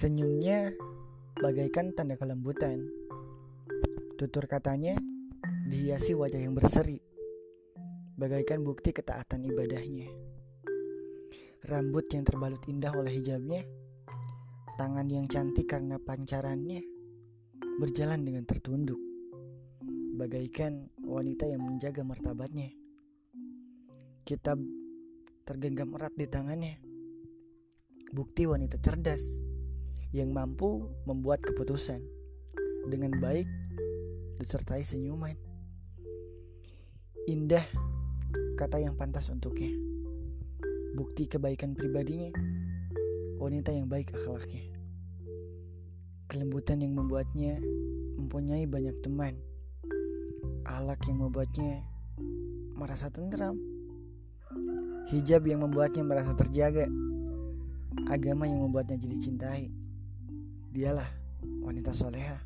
Senyumnya bagaikan tanda kelembutan. Tutur katanya dihiasi wajah yang berseri, bagaikan bukti ketaatan ibadahnya. Rambut yang terbalut indah oleh hijabnya, tangan yang cantik karena pancarannya, berjalan dengan tertunduk, bagaikan wanita yang menjaga martabatnya. Kitab tergenggam erat di tangannya, bukti wanita cerdas yang mampu membuat keputusan dengan baik disertai senyuman. Indah kata yang pantas untuknya. Bukti kebaikan pribadinya, wanita yang baik akhlaknya. Kelembutan yang membuatnya mempunyai banyak teman. Alak yang membuatnya merasa tentram. Hijab yang membuatnya merasa terjaga. Agama yang membuatnya jadi cintai. Dialah wanita soleha.